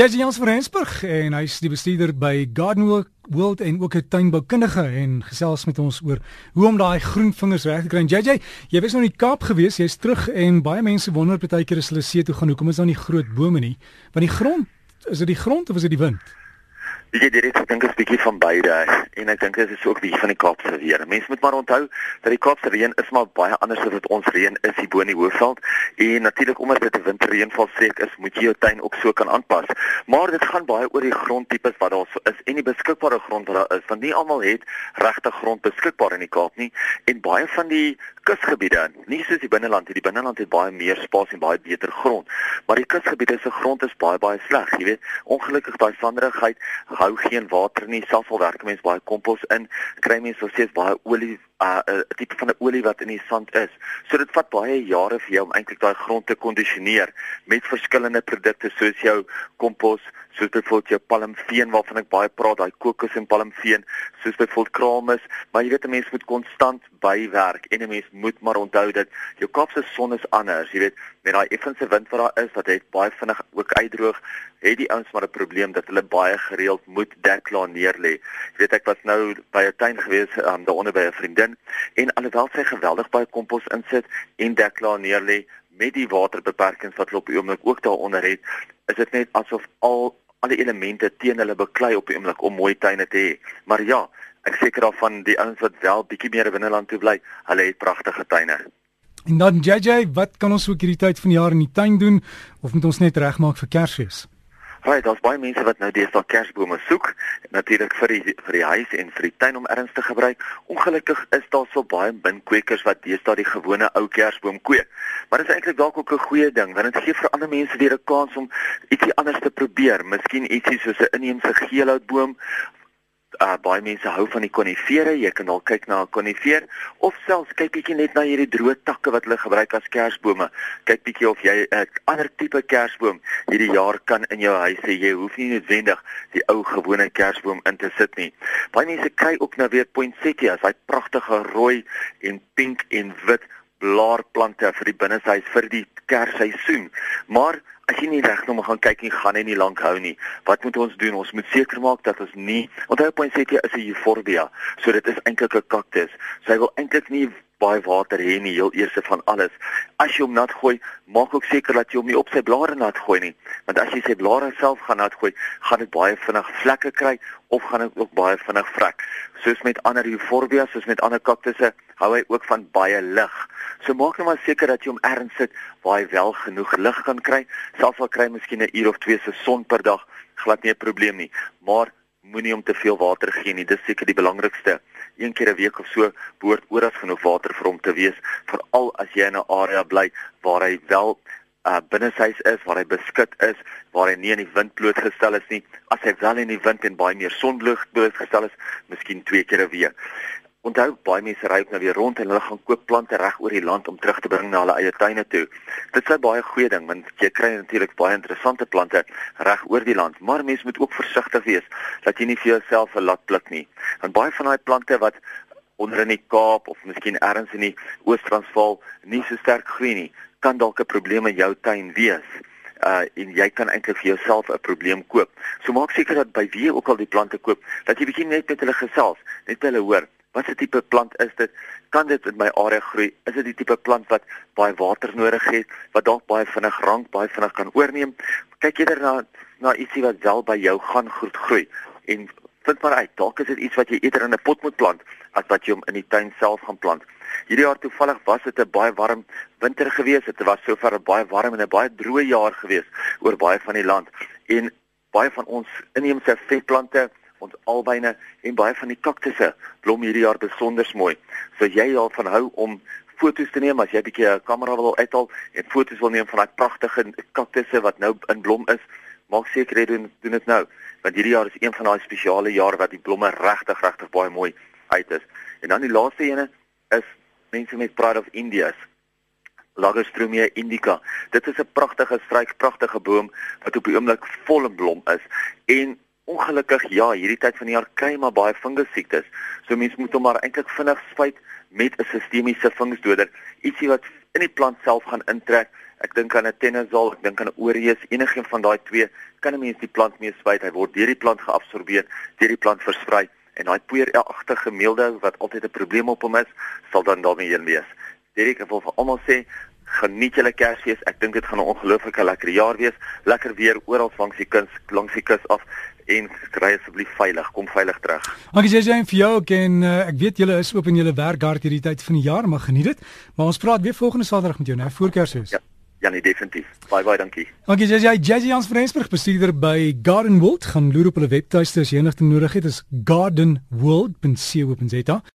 Jesse Jans van Rensburg en hy's die bestuurder by Garden World en ook 'n tuinboukundige en gesels met ons oor hoe om daai groen vingers reg te kry. JJ, jy was nou in die Kaap gewees, jy's terug en baie mense wonder baie keer as hulle see toe gaan, hoekom is daar nie groot bome nie? Want die grond, is dit die grond of is dit die wind? Ek dink dit is dink 'n bietjie van beide en ek dink dit is ook bietjie van die Kaapse weer. Mense moet maar onthou dat die Kaapse reën is maar baie anders as wat ons reën is hier bo in die Hoofveld en natuurlik omdat dit 'n winterreënval streek is, moet jy jou tuin ook so kan aanpas. Maar dit gaan baie oor die grondtipes wat daar is en die beskikbare grond wat daar is, want nie almal het regte grond beskikbaar in die Kaap nie en baie van die kusgebiede, nie soos die binneland nie, die binneland het baie meer spasie en baie beter grond, maar die kusgebiede se grond is baie baie sleg, jy weet. Ongelukkig daai sanderigheid hou geen water nie. Selfs al werk mense baie kompos in, kry mense nog steeds baie olie 'n uh, uh, tipe van 'n olie wat in die sand is. So dit vat baie jare vir jou om eintlik daai grond te kondisioneer met verskillende produkte soos jou kompos, soos byvoorbeeld jou palmveen waarvan ek baie praat, daai kokos en palmveen, soos byvoorbeeld kramis, maar jy weet 'n mens moet konstant bywerk en 'n mens moet maar onthou dat jou Kaapse son is anders, jy weet, met daai effense wind wat daar is wat het baie vinnig ook uitdroog, het die ouens maar 'n probleem dat hulle baie gereeld moet deklaar neer lê. Jy weet ek was nou by 'n tuin gewees, um, daaronder by 'n vriendin in en alhoewel sy geweldig baie kompos insit en deklaar neerlê met die waterbeperkings wat hulle op die oomblik ook daaronder het, is dit net asof al alle elemente teen hulle beklei op die oomblik om mooi tuine te hê. Maar ja, ek seker daarvan die ouens wat wel bietjie meer in binneland toe bly, hulle het pragtige tuine. En dan JJ, wat kan ons ook hierdie tyd van die jaar in die tuin doen of moet ons net regmaak vir Kersfees? Right, daar's baie mense wat nou deesdae kersbome soek, natuurlik vir die vir die huis en vir die tuin om erns te gebruik. Ongelukkig is daar so baie min kweekers wat deesdae die gewone ou kersboom kweek. Maar dit is eintlik dalk ook 'n goeie ding, want dit gee vir ander mense weer 'n kans om ietsie anders te probeer. Miskien ietsie soos 'n inheemse geelhoutboom uh, baie mense hou van die konifere. Jy kan dalk kyk na 'n konifer of selfs kyk bietjie net na hierdie droë takke wat hulle gebruik as kersbome. Kyk bietjie of jy 'n uh, ander tipe kersboom hierdie jaar kan in jou huis hê. Jy hoef nie noodwendig die ou gewone kersboom in te sit nie. Baie mense kry ook nou weer poinsettias, daai pragtige rooi en pink en wit blaarplante vir die binneshuis vir die kersseisoen. Maar as jy nie regnom gaan kyk nie, gaan hy nie lank hou nie. Wat moet ons doen? Ons moet seker maak dat ons nie onthou poinsettia is 'n euphorbia, so dit is eintlik 'n kaktus. Sy wil eintlik nie baie water hê nie, heel eerste van alles. As jy hom nat gooi, maak ook seker dat jy hom nie op sy blare nat gooi nie, want as jy sy blare self gaan nat gooi, gaan dit baie vinnig vlekke kry of gaan dit ook baie vinnig vrek. Soos met ander euphorbia, soos met ander kaktusse, hou hy ook van baie lig. So maak net maar seker dat jy hom ergens sit waar hy wel genoeg lig kan kry. Selfs al kry hy miskien 'n uur of twee se son per dag, glad nie 'n probleem nie. Maar moenie hom te veel water gee nie. Dis seker die belangrikste. Een keer 'n week of so behoort oral genoeg water vir hom te wees, veral as jy in 'n area bly waar hy wel uh binneshuis is waar hy beskik is waar hy nie in die wind blootgestel is nie. As hy wel in die wind en baie meer son blootgestel is miskien twee keer 'n week Onthou baie mense ry ook nou weer rond en hulle gaan koop plante reg oor die land om terug te bring na hulle eie tuine toe. Dit is 'n baie goeie ding want jy kry natuurlik baie interessante plante reg oor die land, maar mense moet ook versigtig wees dat jy nie vir jouself 'n lat pluk nie. Want baie van daai plante wat onder in die Kaap of miskien elders in die Oos-Transvaal nie so sterk groei nie, kan dalk 'n probleem in jou tuin wees uh en jy kan eintlik vir jouself 'n probleem koop. So maak seker dat by wie ook al die plante koop, dat jy bietjie net met hulle gesels, net hulle hoor Wat 'n tipe plant is dit? Kan dit in my area groei? Is dit die tipe plant wat baie water nodig het, wat dalk baie vinnig rank, baie vinnig kan oorneem? Kyk eerder na na ietsie wat wel by jou gaan goed groei en vind maar uit, dalk is dit iets wat jy eerder in 'n pot moet plant as wat jy hom in die tuin self gaan plant. Hierdie jaar toevallig was dit 'n baie warm winter gewees. Dit was sover 'n baie warm en 'n baie droë jaar gewees oor baie van die land en baie van ons inheemse vetplante ons albyne en baie van die kaktusse blom hierdie jaar besonder mooi. So jy al van hou om foto's te neem as jy 'n bietjie 'n kamera wil uithaal en foto's wil neem van daai pragtige kaktusse wat nou in blom is, maak seker jy doen doen dit nou, want hierdie jaar is een van daai spesiale jare wat die blomme regtig regtig baie mooi uit is. En dan die laaste ene is mense met Pride of India's Lagerstromia indica. Dit is 'n pragtige struik, pragtige boom wat op die oomblik vol in blom is en Ongelukkig ja, hierdie tyd van die jaar kry maar baie fungus siektes. So mense moet hom maar eintlik vinnig spuit met 'n sistemiese fungusdoder, ietsie wat in die plant self gaan intrek. Ek dink aan 'n tenazol, ek dink aan 'n oreus, enigiets van daai twee kan 'n mens die plant mee spuit. Hy word deur die plant geabsorbeer, deur die plant versprei en daai poeieragtige meelde wat altyd 'n probleem op hom is, sal dan daarmee heen wees. Direk ek wil vir almal sê geniet julle Kersfees. Ek dink dit gaan 'n ongelooflike lekker jaar wees. Lekker weer oral langs die kus, langs die kus af en kry asseblief veilig, kom veilig terug. Dankie JJ vir jou en uh, ek weet julle is oop en julle werk hard hierdie tyd van die jaar, maar geniet dit. Maar ons praat weer volgende Saterdag met jou, né, voor Kersfees. Ja. Ja, nee, definitief. Baie baie dankie. Dankie JJ. JJ Jans van Rensburg, bestuurder by Garden World, gaan loer op hulle webtuiste as jy enigste nodig het, is gardenworld.co.za.